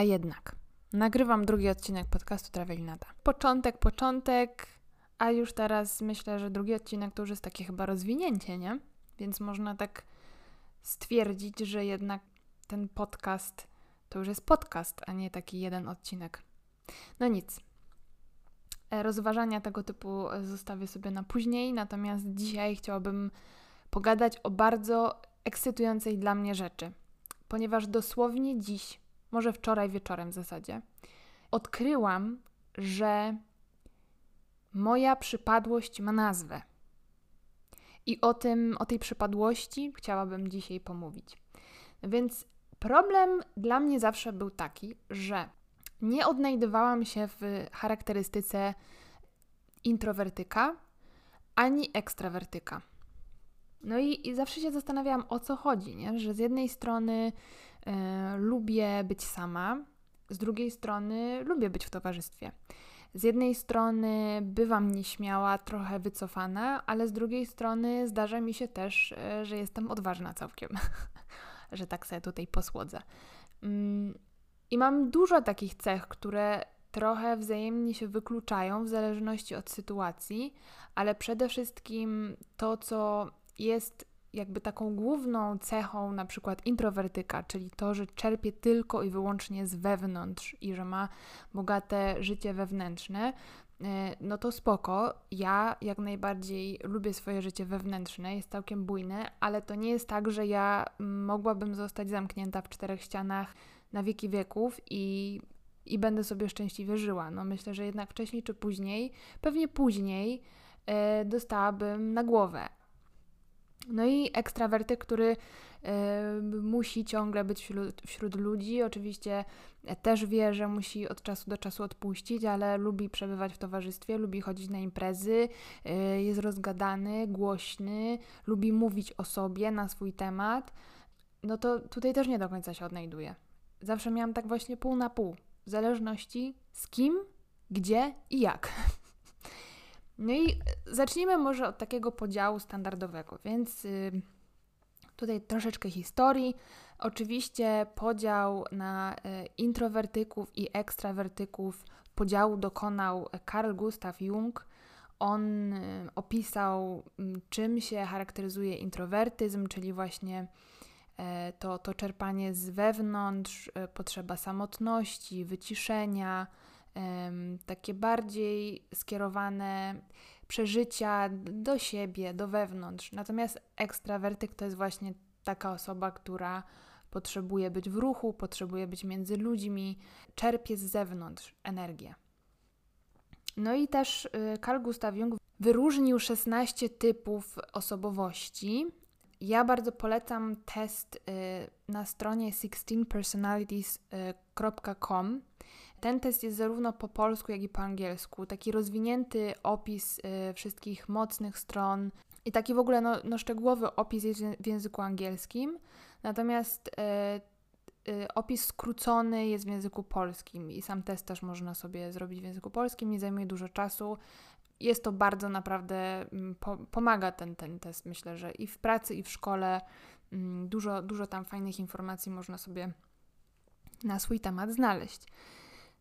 A jednak, nagrywam drugi odcinek podcastu Travelinata. Początek, początek, a już teraz myślę, że drugi odcinek to już jest takie chyba rozwinięcie, nie? Więc można tak stwierdzić, że jednak ten podcast to już jest podcast, a nie taki jeden odcinek. No nic. E, rozważania tego typu zostawię sobie na później, natomiast dzisiaj chciałabym pogadać o bardzo ekscytującej dla mnie rzeczy, ponieważ dosłownie dziś, może wczoraj wieczorem w zasadzie, odkryłam, że moja przypadłość ma nazwę. I o tym, o tej przypadłości chciałabym dzisiaj pomówić. Więc problem dla mnie zawsze był taki, że nie odnajdywałam się w charakterystyce introwertyka ani ekstrawertyka. No i, i zawsze się zastanawiałam, o co chodzi, nie? że z jednej strony y, lubię być sama, z drugiej strony lubię być w towarzystwie. Z jednej strony bywam nieśmiała, trochę wycofana, ale z drugiej strony zdarza mi się też, y, że jestem odważna całkiem, że tak sobie tutaj posłodzę. Mm, I mam dużo takich cech, które trochę wzajemnie się wykluczają w zależności od sytuacji, ale przede wszystkim to, co jest jakby taką główną cechą na przykład introwertyka, czyli to, że czerpie tylko i wyłącznie z wewnątrz i że ma bogate życie wewnętrzne, e, no to spoko. Ja jak najbardziej lubię swoje życie wewnętrzne, jest całkiem bujne, ale to nie jest tak, że ja mogłabym zostać zamknięta w czterech ścianach na wieki wieków i, i będę sobie szczęśliwie żyła. No myślę, że jednak wcześniej czy później, pewnie później, e, dostałabym na głowę no i ekstrawertyk, który y, musi ciągle być wśród, wśród, ludzi. Oczywiście też wie, że musi od czasu do czasu odpuścić, ale lubi przebywać w towarzystwie, lubi chodzić na imprezy, y, jest rozgadany, głośny, lubi mówić o sobie na swój temat. No to tutaj też nie do końca się odnajduje. Zawsze miałam tak właśnie pół na pół, w zależności z kim, gdzie i jak. No i zacznijmy może od takiego podziału standardowego, więc y, tutaj troszeczkę historii. Oczywiście podział na y, introwertyków i ekstrawertyków podziału dokonał Carl Gustav Jung. On y, opisał, czym się charakteryzuje introwertyzm, czyli właśnie e, to, to czerpanie z wewnątrz, e, potrzeba samotności, wyciszenia, takie bardziej skierowane przeżycia do siebie, do wewnątrz. Natomiast ekstrawertyk to jest właśnie taka osoba, która potrzebuje być w ruchu, potrzebuje być między ludźmi, czerpie z zewnątrz energię. No i też y, Carl Gustav Jung wyróżnił 16 typów osobowości. Ja bardzo polecam test y, na stronie 16personalities.com. Ten test jest zarówno po polsku, jak i po angielsku. Taki rozwinięty opis y, wszystkich mocnych stron i taki w ogóle no, no szczegółowy opis jest w języku angielskim. Natomiast y, y, opis skrócony jest w języku polskim i sam test też można sobie zrobić w języku polskim. Nie zajmuje dużo czasu. Jest to bardzo naprawdę, mm, po, pomaga ten, ten test, myślę, że i w pracy, i w szkole. Mm, dużo, dużo tam fajnych informacji można sobie na swój temat znaleźć.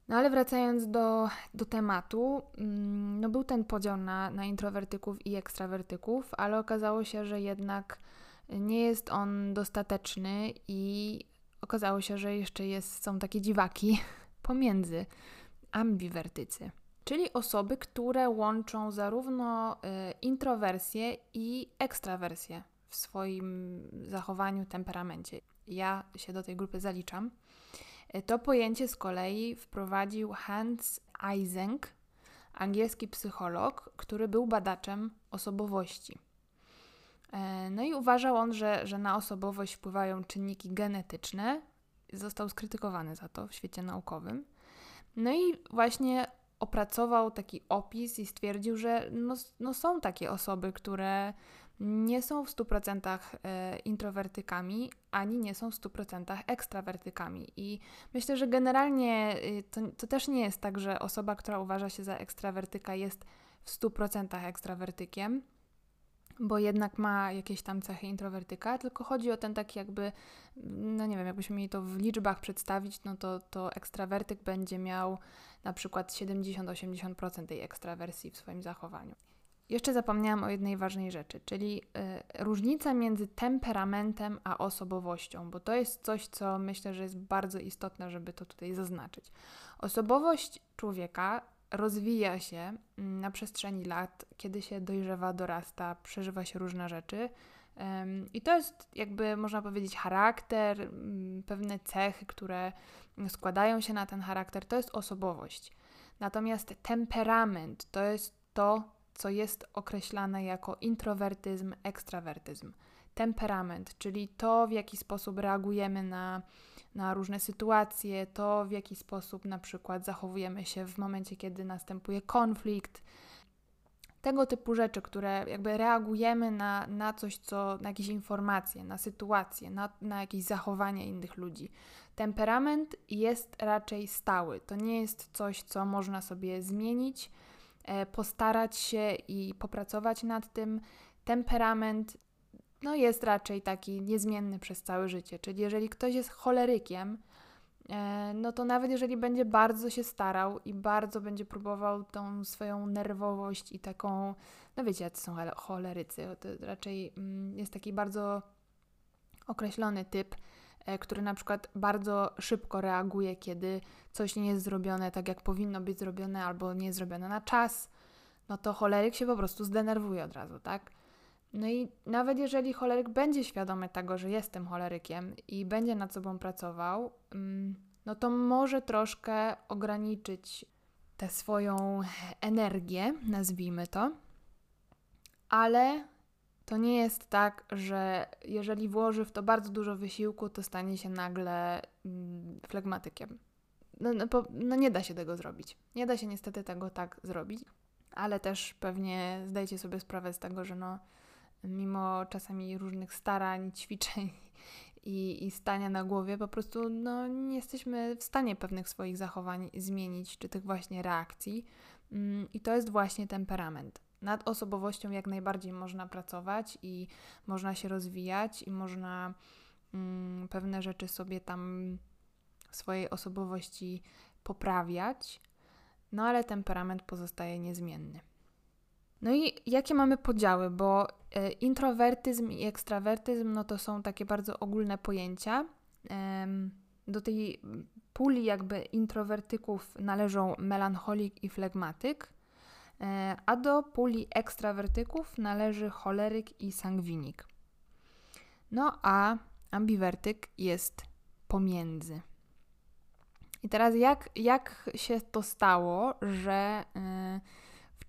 No ale wracając do, do tematu, mm, no był ten podział na, na introwertyków i ekstrawertyków, ale okazało się, że jednak nie jest on dostateczny i okazało się, że jeszcze jest, są takie dziwaki pomiędzy ambiwertycy, czyli osoby, które łączą zarówno y, introwersję i ekstrawersję w swoim zachowaniu, temperamencie. Ja się do tej grupy zaliczam. To pojęcie z kolei wprowadził Hans Eysenck, angielski psycholog, który był badaczem osobowości. E, no i uważał on, że, że na osobowość wpływają czynniki genetyczne. Został skrytykowany za to w świecie naukowym. No i właśnie opracował taki opis i stwierdził, że no, no są takie osoby, które nie są w 100% e, introwertykami, ani nie są w 100% ekstrawertykami. I myślę, że generalnie y, to, to też nie jest tak, że osoba, która uważa się za ekstrawertyka, jest w 100% ekstrawertykiem. bo jednak ma jakieś tam cechy introwertyka, tylko chodzi o ten taki jakby, no nie wiem, jakbyśmy mieli to w liczbach przedstawić, no to, to ekstrawertyk będzie miał na przykład 70-80% tej ekstrawersji w swoim zachowaniu. Jeszcze zapomniałam o jednej ważnej rzeczy, czyli y, różnica między temperamentem a osobowością, bo to jest coś, co myślę, że jest bardzo istotne, żeby to tutaj zaznaczyć. Osobowość człowieka rozwija się mm, na przestrzeni lat, kiedy się dojrzewa, dorasta, przeżywa się różne rzeczy. I to jest jakby można powiedzieć charakter, mm, pewne cechy, które składają się na ten charakter, to jest osobowość. Natomiast temperament to jest to, co jest określane jako introwertyzm, ekstrawertyzm. Temperament, czyli to, w jaki sposób reagujemy na na różne sytuacje, to w jaki sposób na przykład zachowujemy się w momencie, kiedy następuje konflikt. Tego typu rzeczy, które jakby reagujemy na, na coś, co, na jakieś informacje, na sytuacje, na, na jakieś zachowania innych ludzi. Temperament jest raczej stały. To nie jest coś, co można sobie zmienić, postarać się i popracować nad tym. Temperament no jest raczej taki niezmienny przez całe życie. Czyli jeżeli ktoś jest cholerykiem, e, no to nawet jeżeli będzie bardzo się starał i bardzo będzie próbował tą swoją nerwowość i taką, no wiecie, jacy są cholerycy, to raczej mm, jest taki bardzo określony typ, e, który na przykład bardzo szybko reaguje, kiedy coś nie jest zrobione tak, jak powinno być zrobione, albo nie jest zrobione na czas, no to choleryk się po prostu zdenerwuje od razu, tak? No i nawet jeżeli choleryk będzie świadomy tego, że jestem cholerykiem i będzie nad sobą pracował, mm, no to może troszkę ograniczyć tę swoją energię, nazwijmy to, ale to nie jest tak, że jeżeli włoży w to bardzo dużo wysiłku, to stanie się nagle mm, flegmatykiem. No, no, no, nie da się tego zrobić. Nie da się niestety tego tak zrobić, ale też pewnie zdajcie sobie sprawę z tego, że no, mimo czasami różnych starań, ćwiczeń i, i stania na głowie, po prostu no, nie jesteśmy w stanie pewnych swoich zachowań zmienić, czy tych właśnie reakcji. Mm, I to jest właśnie temperament. Nad osobowością jak najbardziej można pracować i można się rozwijać, i można mm, pewne rzeczy sobie tam w swojej osobowości poprawiać, no ale temperament pozostaje niezmienny. No i jakie mamy podziały, bo e, introwertyzm i ekstrawertyzm no to są takie bardzo ogólne pojęcia. Do tej puli jakby introwertyków należą melancholik i flegmatyk, e, a do puli ekstrawertyków należy choleryk i sangwinik. No a ambiwertyk jest pomiędzy. I teraz jak, jak się to stało, że... Yy,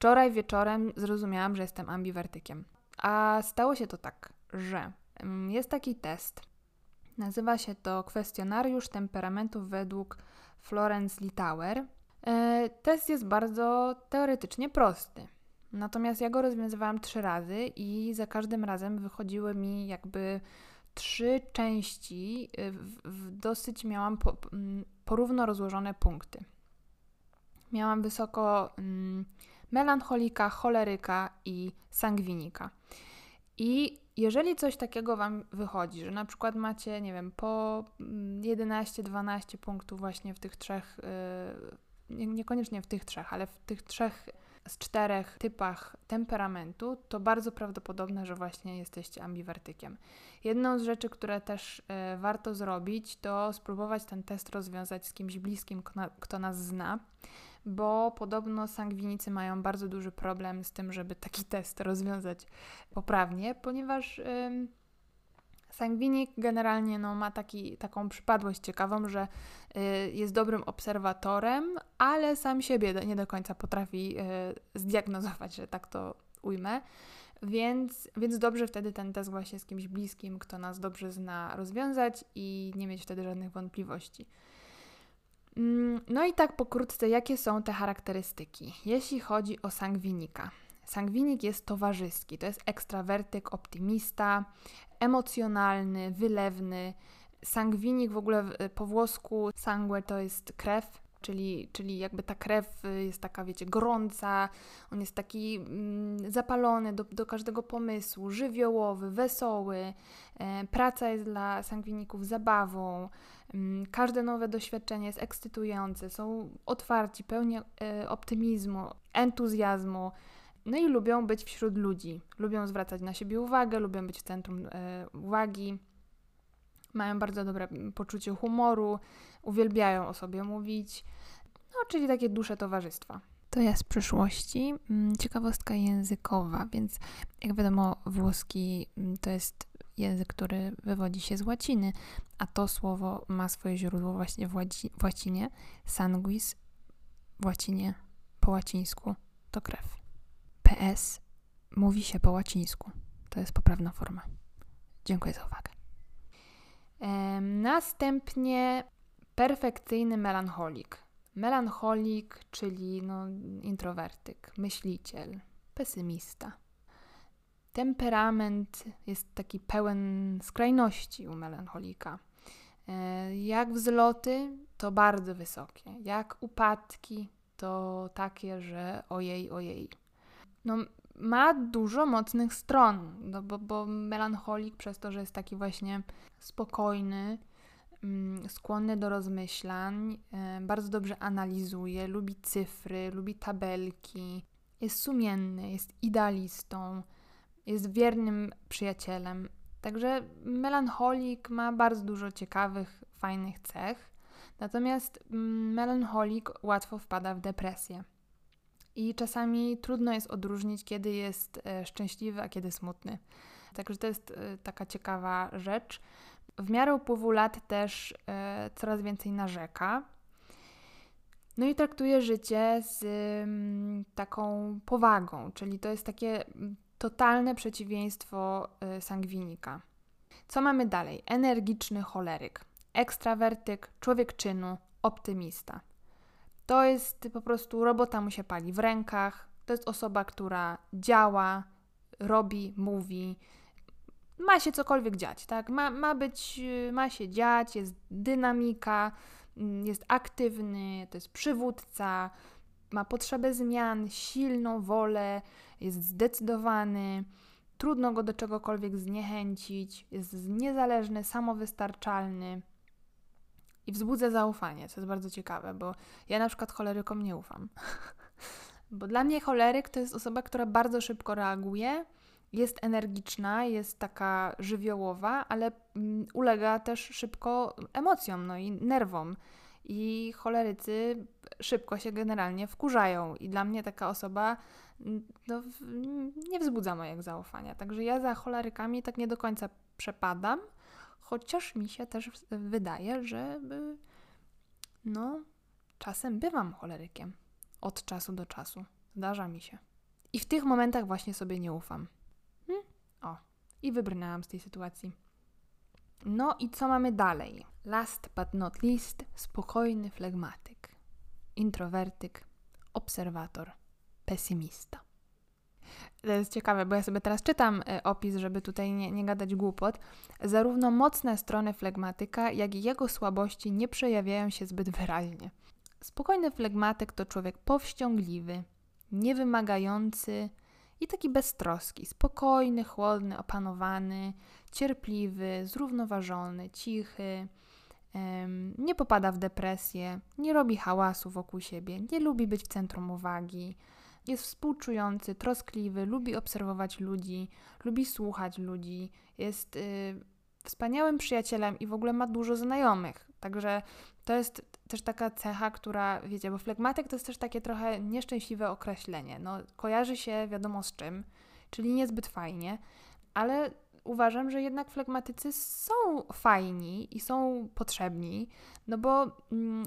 Wczoraj wieczorem zrozumiałam, że jestem ambiwertykiem. A stało się to tak, że mm, jest taki test. Nazywa się to kwestionariusz temperamentu według Florence Litauer. E, test jest bardzo teoretycznie prosty. Natomiast ja go rozwiązywałam trzy razy i za każdym razem wychodziły mi jakby trzy części, e, w, w dosyć miałam po, porówno rozłożone punkty. Miałam wysoko mm, melancholika, choleryka i sangwinika. I jeżeli coś takiego Wam wychodzi, że na przykład macie, nie wiem, po 11-12 mm, punktów właśnie w tych trzech, yy, niekoniecznie w tych trzech, ale w tych trzech z czterech typach temperamentu, to bardzo prawdopodobne, że właśnie jesteście ambiwertykiem. Jedną z rzeczy, które też y, warto zrobić, to spróbować ten test rozwiązać z kimś bliskim, kto nas zna bo podobno sangwinicy mają bardzo duży problem z tym, żeby taki test rozwiązać poprawnie, ponieważ ym, sangwinik generalnie no, ma taki, taką przypadłość ciekawą, że y, jest dobrym obserwatorem, ale sam siebie nie do końca potrafi y, zdiagnozować, że tak to ujmę. Więc, więc dobrze wtedy ten test właśnie z kimś bliskim, kto nas dobrze zna, rozwiązać i nie mieć wtedy żadnych wątpliwości. Mm, no i tak pokrótce, jakie są te charakterystyki, jeśli chodzi o sangwinika. Sangwinik jest towarzyski, to jest ekstrawertyk, optymista, emocjonalny, wylewny. Sangwinik w ogóle po włosku sangue to jest krew, czyli, czyli jakby ta krew jest taka, wiecie, gorąca, on jest taki mm, zapalony do, do każdego pomysłu, żywiołowy, wesoły. E, praca jest dla sangwiników zabawą, mm, każde nowe doświadczenie jest ekscytujące, są otwarci, pełni e, optymizmu, entuzjazmu. No i lubią być wśród ludzi, lubią zwracać na siebie uwagę, lubią być w centrum e, uwagi, mają bardzo dobre poczucie humoru, uwielbiają o sobie mówić, no czyli takie dusze towarzystwa. To ja z przyszłości. Mm, ciekawostka językowa, więc jak wiadomo, włoski mm, to jest język, który wywodzi się z łaciny, a to słowo ma swoje źródło właśnie w, łaci w łacinie. Sanguis w łacinie po łacińsku to krew. PS mówi się po łacińsku. To jest poprawna forma. Dziękuję za uwagę. Następnie perfekcyjny melancholik. Melancholik, czyli no, introwertyk, myśliciel, pesymista. Temperament jest taki pełen skrajności u melancholika. E, jak wzloty, to bardzo wysokie. Jak upadki, to takie, że ojej, ojej. No, ma dużo mocnych stron, no bo, bo melancholik przez to, że jest taki właśnie spokojny, mm, skłonny do rozmyślań, e, bardzo dobrze analizuje, lubi cyfry, lubi tabelki, jest sumienny, jest idealistą, jest wiernym przyjacielem. Także melancholik ma bardzo dużo ciekawych, fajnych cech. Natomiast mm, melancholik łatwo wpada w depresję. I czasami trudno jest odróżnić, kiedy jest e, szczęśliwy, a kiedy smutny. Także to jest e, taka ciekawa rzecz. W miarę upływu lat też e, coraz więcej narzeka. No i traktuje życie z mm, taką powagą, czyli to jest takie mm, totalne przeciwieństwo sangwinika. Co mamy dalej? Energiczny choleryk, ekstrawertyk, człowiek czynu, optymista. To jest po prostu robota mu się pali w rękach. To jest osoba, która działa, robi, mówi. Ma się cokolwiek dziać, tak? Ma, ma być, ma się dziać, jest dynamika, mm, jest aktywny, to jest przywódca, ma potrzebę zmian, silną wolę, jest zdecydowany, trudno go do czegokolwiek zniechęcić, jest niezależny, samowystarczalny i wzbudza zaufanie, co jest bardzo ciekawe, bo ja na przykład cholerykom nie ufam. bo dla mnie choleryk to jest osoba, która bardzo szybko reaguje, jest energiczna, jest taka żywiołowa, ale mm, ulega też szybko emocjom, no i nerwom. I cholerycy szybko się generalnie wkurzają, i dla mnie taka osoba mm, no, nie wzbudza mojego zaufania. Także ja za cholerykami tak nie do końca przepadam, Chociaż mi się też wydaje, że no, czasem bywam cholerykiem. Od czasu do czasu. Zdarza mi się. I w tych momentach właśnie sobie nie ufam. Hm? O, i wybrnęłam z tej sytuacji. No i co mamy dalej? Last but not least, spokojny flegmatyk, introwertyk, obserwator, pesymista. To jest ciekawe, bo ja sobie teraz czytam e, opis, żeby tutaj nie, nie gadać głupot. Zarówno mocne strony flegmatyka, jak i jego słabości nie przejawiają się zbyt wyraźnie. Spokojny flegmatyk to człowiek powściągliwy, niewymagający i taki beztroski, spokojny, chłodny, opanowany, cierpliwy, zrównoważony, cichy. nie popada w depresję, nie robi hałasu wokół siebie, nie lubi być w centrum uwagi, jest współczujący, troskliwy, lubi obserwować ludzi, lubi słuchać ludzi, jest y, wspaniałym przyjacielem i w ogóle ma dużo znajomych. Także to jest też taka cecha, która, wiecie, bo flegmatyk to jest też takie trochę nieszczęśliwe określenie. No, kojarzy się wiadomo z czym, czyli niezbyt fajnie, ale uważam, że jednak flegmatycy są fajni i są potrzebni, no bo mm,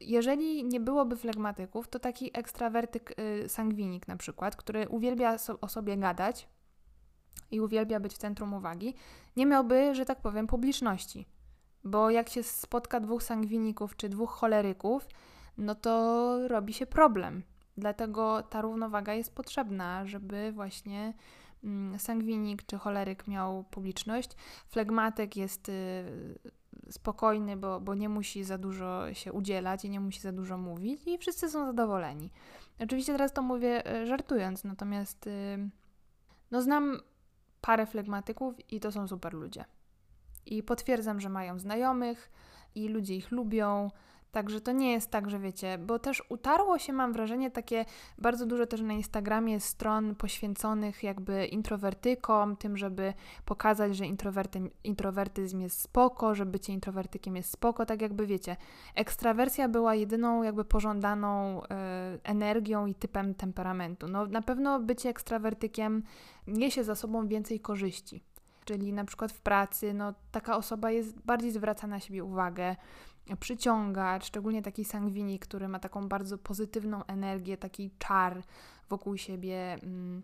jeżeli nie byłoby flegmatyków, to taki ekstrawertyk y, sangwinik na przykład, który uwielbia so, o sobie gadać i uwielbia być w centrum uwagi, nie miałby, że tak powiem, publiczności. Bo jak się spotka dwóch sangwiników czy dwóch choleryków, no to robi się problem. Dlatego ta równowaga jest potrzebna, żeby właśnie mm, sangwinik czy choleryk miał publiczność. Flegmatyk jest y, spokojny, bo, bo nie musi za dużo się udzielać i nie musi za dużo mówić i wszyscy są zadowoleni. Oczywiście teraz to mówię e, żartując, natomiast no znam parę flegmatyków i to są super ludzie. I potwierdzam, że mają znajomych i ludzie ich lubią, Także to nie jest tak, że wiecie, bo też utarło się, mam wrażenie, takie bardzo dużo też na Instagramie stron poświęconych jakby introwertykom, tym, żeby pokazać, że introwertyzm jest spoko, że bycie introwertykiem jest spoko, tak jakby wiecie, ekstrawersja była jedyną jakby pożądaną y, energią i typem temperamentu. No na pewno bycie ekstrawertykiem niesie za sobą więcej korzyści. Czyli na przykład w pracy, no taka osoba jest bardziej zwraca na siebie uwagę, przyciągać, szczególnie taki sangwinik, który ma taką bardzo pozytywną energię, taki czar wokół siebie mm,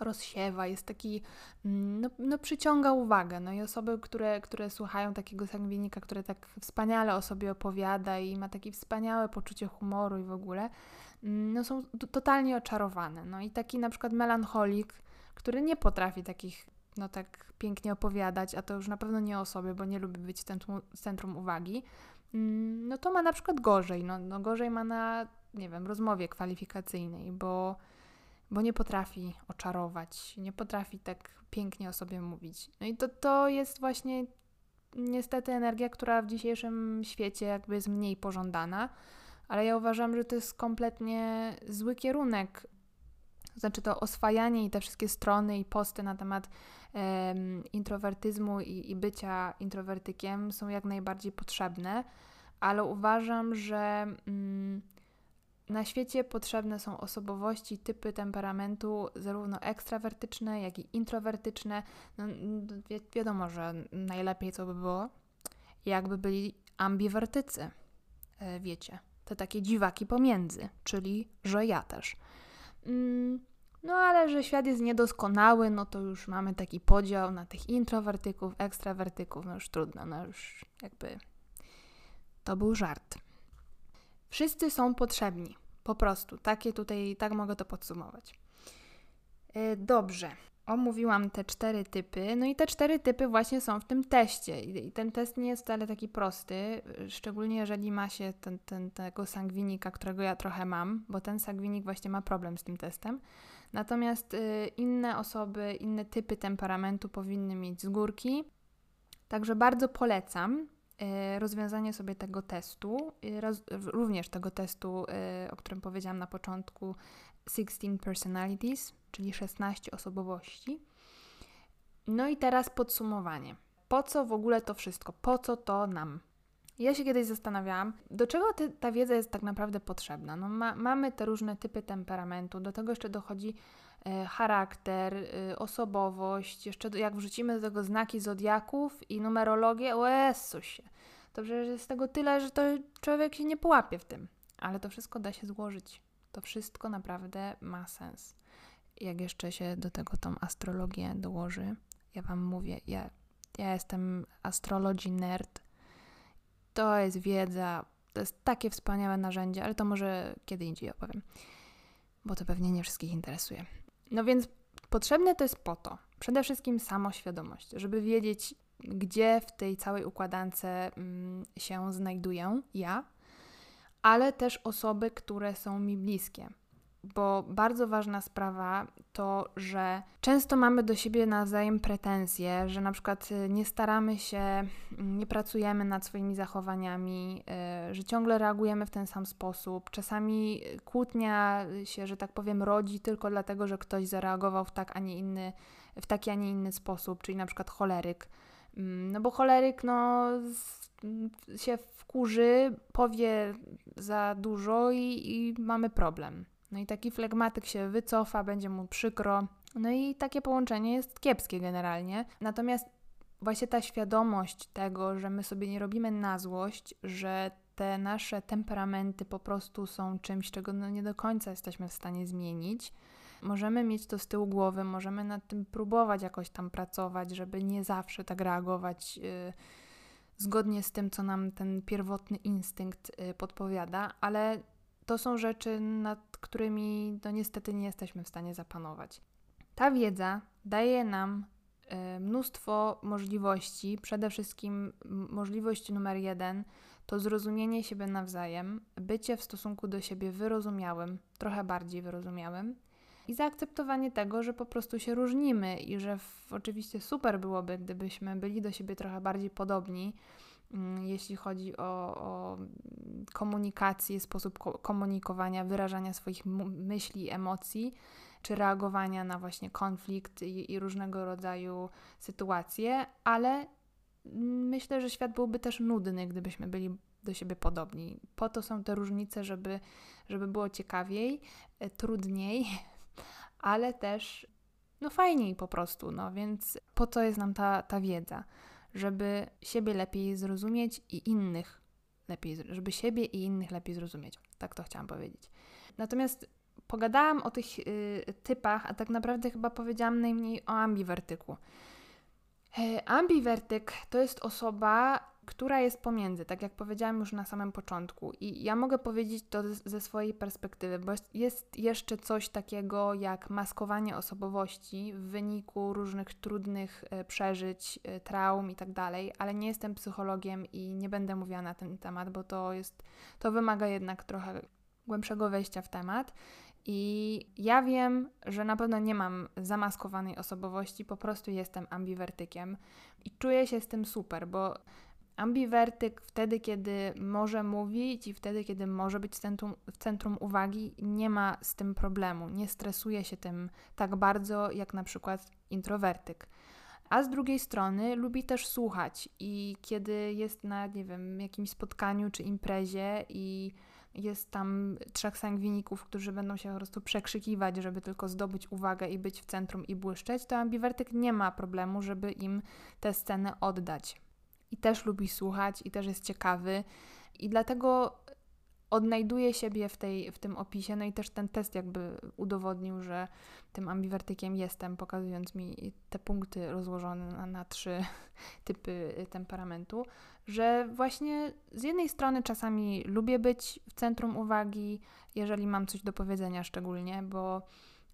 rozsiewa, jest taki, mm, no, no, przyciąga uwagę. No i osoby, które, które słuchają takiego sangwinika, który tak wspaniale o sobie opowiada i ma takie wspaniałe poczucie humoru i w ogóle, mm, no są totalnie oczarowane. No i taki na przykład melancholik, który nie potrafi takich no tak pięknie opowiadać, a to już na pewno nie o sobie, bo nie lubi być centrum, centrum uwagi, no to ma na przykład gorzej. No, no gorzej ma na, nie wiem, rozmowie kwalifikacyjnej, bo, bo nie potrafi oczarować, nie potrafi tak pięknie o sobie mówić. No i to, to jest właśnie niestety energia, która w dzisiejszym świecie jakby jest mniej pożądana, ale ja uważam, że to jest kompletnie zły kierunek. Znaczy to oswajanie i te wszystkie strony i posty na temat introwertyzmu i, i bycia introwertykiem są jak najbardziej potrzebne, ale uważam, że mm, na świecie potrzebne są osobowości, typy temperamentu, zarówno ekstrawertyczne, jak i introwertyczne. No, wi wiadomo, że najlepiej to by było, jakby byli ambiwertycy, e, wiecie, te takie dziwaki pomiędzy, czyli że ja też. Mm, no ale że świat jest niedoskonały, no to już mamy taki podział na tych introwertyków, ekstrawertyków, no już trudno, no już jakby to był żart. Wszyscy są potrzebni, po prostu. Takie tutaj, tak mogę to podsumować. Yy, dobrze, omówiłam te cztery typy, no i te cztery typy właśnie są w tym teście. I ten test nie jest wcale taki prosty, szczególnie jeżeli ma się ten, ten, tego sangwinika, którego ja trochę mam, bo ten sangwinik właśnie ma problem z tym testem. Natomiast y, inne osoby, inne typy temperamentu powinny mieć z górki. Także bardzo polecam y, rozwiązanie sobie tego testu, y, również tego testu, o którym powiedziałam na początku, 16 Personalities, czyli 16 osobowości. No i teraz podsumowanie. Po co w ogóle to wszystko? Po co to nam? Ja się kiedyś zastanawiałam, do czego ty, ta wiedza jest tak naprawdę potrzebna. No, ma, mamy te różne typy temperamentu, do tego jeszcze dochodzi e, charakter, e, osobowość, jeszcze jak wrzucimy do tego znaki zodiaków i numerologię, o się. To przecież jest tego tyle, że to człowiek się nie połapie w tym. Ale to wszystko da się złożyć. To wszystko naprawdę ma sens. Jak jeszcze się do tego tą astrologię dołoży, ja Wam mówię, ja, ja jestem astrologii nerd, to jest wiedza, to jest takie wspaniałe narzędzie, ale to może kiedy indziej opowiem, bo to pewnie nie wszystkich interesuje. No więc potrzebne to jest po to, przede wszystkim samoświadomość, żeby wiedzieć, gdzie w tej całej układance mm, się znajduję ja, ale też osoby, które są mi bliskie bo bardzo ważna sprawa to, że często mamy do siebie nawzajem pretensje, że na przykład y, nie staramy się, mm, nie pracujemy nad swoimi zachowaniami, y, że ciągle reagujemy w ten sam sposób. Czasami kłótnia się, że tak powiem, rodzi tylko dlatego, że ktoś zareagował w, tak, a nie inny, w taki, a nie inny sposób, czyli na przykład choleryk. Mm, no bo choleryk, no, się wkurzy, powie za dużo i, i mamy problem. No i taki flegmatyk się wycofa, będzie mu przykro. No i takie połączenie jest kiepskie generalnie. Natomiast właśnie ta świadomość tego, że my sobie nie robimy na złość, że te nasze temperamenty po prostu są czymś, czego no nie do końca jesteśmy w stanie zmienić. Możemy mieć to z tyłu głowy, możemy nad tym próbować jakoś tam pracować, żeby nie zawsze tak reagować yy, zgodnie z tym, co nam ten pierwotny instynkt yy, podpowiada, ale to są rzeczy, nad którymi no niestety nie jesteśmy w stanie zapanować. Ta wiedza daje nam y, mnóstwo możliwości. Przede wszystkim możliwość numer jeden to zrozumienie siebie nawzajem, bycie w stosunku do siebie wyrozumiałym, trochę bardziej wyrozumiałym i zaakceptowanie tego, że po prostu się różnimy i że w, oczywiście super byłoby, gdybyśmy byli do siebie trochę bardziej podobni, jeśli chodzi o, o komunikację, sposób komunikowania, wyrażania swoich myśli, emocji, czy reagowania na właśnie konflikt i, i różnego rodzaju sytuacje, ale myślę, że świat byłby też nudny, gdybyśmy byli do siebie podobni. Po to są te różnice, żeby, żeby było ciekawiej, e, trudniej, ale też no fajniej po prostu, no więc po co jest nam ta, ta wiedza? Żeby siebie lepiej zrozumieć i innych lepiej, żeby siebie i innych lepiej zrozumieć. Tak to chciałam powiedzieć. Natomiast pogadałam o tych y, typach, a tak naprawdę chyba powiedziałam najmniej o ambiwertyku. E, ambiwertyk to jest osoba, która jest pomiędzy, tak jak powiedziałam już na samym początku. I ja mogę powiedzieć to ze swojej perspektywy, bo jest jeszcze coś takiego jak maskowanie osobowości w wyniku różnych trudnych e, przeżyć, e, traum i tak dalej, ale nie jestem psychologiem i nie będę mówiła na ten temat, bo to jest, to wymaga jednak trochę głębszego wejścia w temat. I ja wiem, że na pewno nie mam zamaskowanej osobowości, po prostu jestem ambiwertykiem i czuję się z tym super, bo ambiwertyk wtedy, kiedy może mówić i wtedy, kiedy może być w centrum, w centrum uwagi, nie ma z tym problemu, nie stresuje się tym tak bardzo jak na przykład introwertyk. A z drugiej strony lubi też słuchać i kiedy jest na, nie wiem, jakimś spotkaniu czy imprezie i jest tam trzech sangwiników, którzy będą się po prostu przekrzykiwać, żeby tylko zdobyć uwagę i być w centrum i błyszczeć, to ambiwertyk nie ma problemu, żeby im tę scenę oddać. I też lubi słuchać, i też jest ciekawy, i dlatego odnajduje siebie w, tej, w tym opisie. No i też ten test jakby udowodnił, że tym ambiwertykiem jestem, pokazując mi te punkty rozłożone na, na trzy typy temperamentu, że właśnie z jednej strony czasami lubię być w centrum uwagi, jeżeli mam coś do powiedzenia szczególnie, bo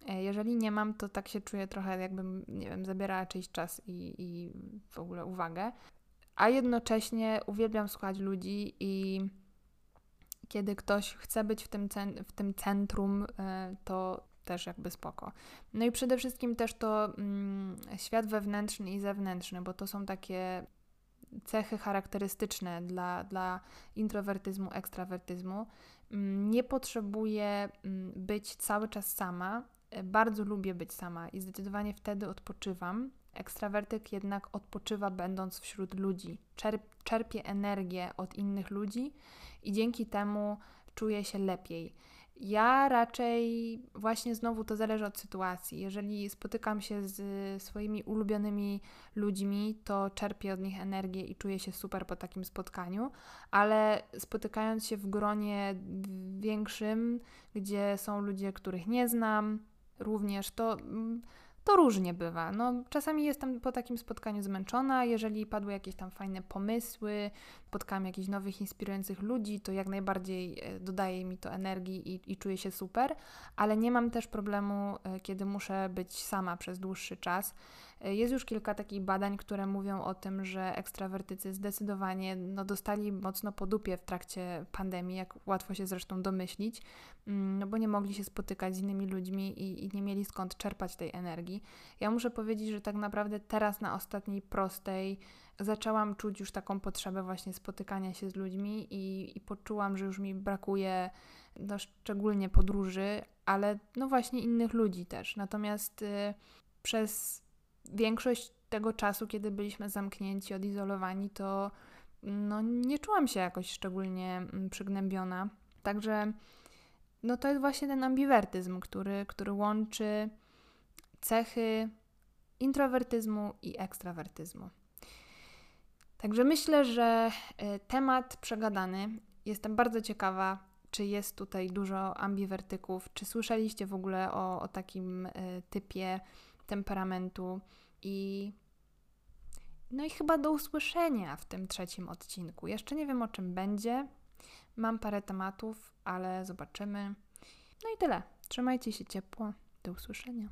e, jeżeli nie mam, to tak się czuję trochę jakbym, nie wiem, zabierała czyjś czas i, i w ogóle uwagę. A jednocześnie uwielbiam słuchać ludzi i kiedy ktoś chce być w tym, w tym centrum, e, to też jakby spoko. No i przede wszystkim też to mm, świat wewnętrzny i zewnętrzny, bo to są takie cechy charakterystyczne dla, dla introwertyzmu, ekstrawertyzmu. Mm, nie potrzebuję mm, być cały czas sama. E, bardzo lubię być sama i zdecydowanie wtedy odpoczywam. Ekstrawertyk jednak odpoczywa będąc wśród ludzi. Czerp, czerpie energię od innych ludzi i dzięki temu czuje się lepiej. Ja raczej właśnie znowu to zależy od sytuacji. Jeżeli spotykam się z swoimi ulubionymi ludźmi, to czerpię od nich energię i czuję się super po takim spotkaniu, ale spotykając się w gronie większym, gdzie są ludzie, których nie znam, również to mm, to różnie bywa. No, czasami jestem po takim spotkaniu zmęczona, jeżeli padły jakieś tam fajne pomysły, spotkałam jakichś nowych, inspirujących ludzi, to jak najbardziej e, dodaje mi to energii i, i czuję się super, ale nie mam też problemu, e, kiedy muszę być sama przez dłuższy czas. E, jest już kilka takich badań, które mówią o tym, że ekstrawertycy zdecydowanie no, dostali mocno po dupie w trakcie pandemii, jak łatwo się zresztą domyślić, mm, no bo nie mogli się spotykać z innymi ludźmi i, i nie mieli skąd czerpać tej energii. Ja muszę powiedzieć, że tak naprawdę teraz na ostatniej prostej zaczęłam czuć już taką potrzebę właśnie spotykania się z ludźmi i, i poczułam, że już mi brakuje no, szczególnie podróży, ale no właśnie innych ludzi też. Natomiast y, przez większość tego czasu, kiedy byliśmy zamknięci, odizolowani, to no, nie czułam się jakoś szczególnie mm, przygnębiona. Także no, to jest właśnie ten ambiwertyzm, który, który łączy cechy introwertyzmu i ekstrawertyzmu. Także myślę, że e, temat przegadany. Jestem bardzo ciekawa, czy jest tutaj dużo ambiwertyków, czy słyszeliście w ogóle o, o takim e, typie temperamentu i no i chyba do usłyszenia w tym trzecim odcinku. Jeszcze nie wiem o czym będzie. Mam parę tematów, ale zobaczymy. No i tyle. Trzymajcie się ciepło. Do usłyszenia.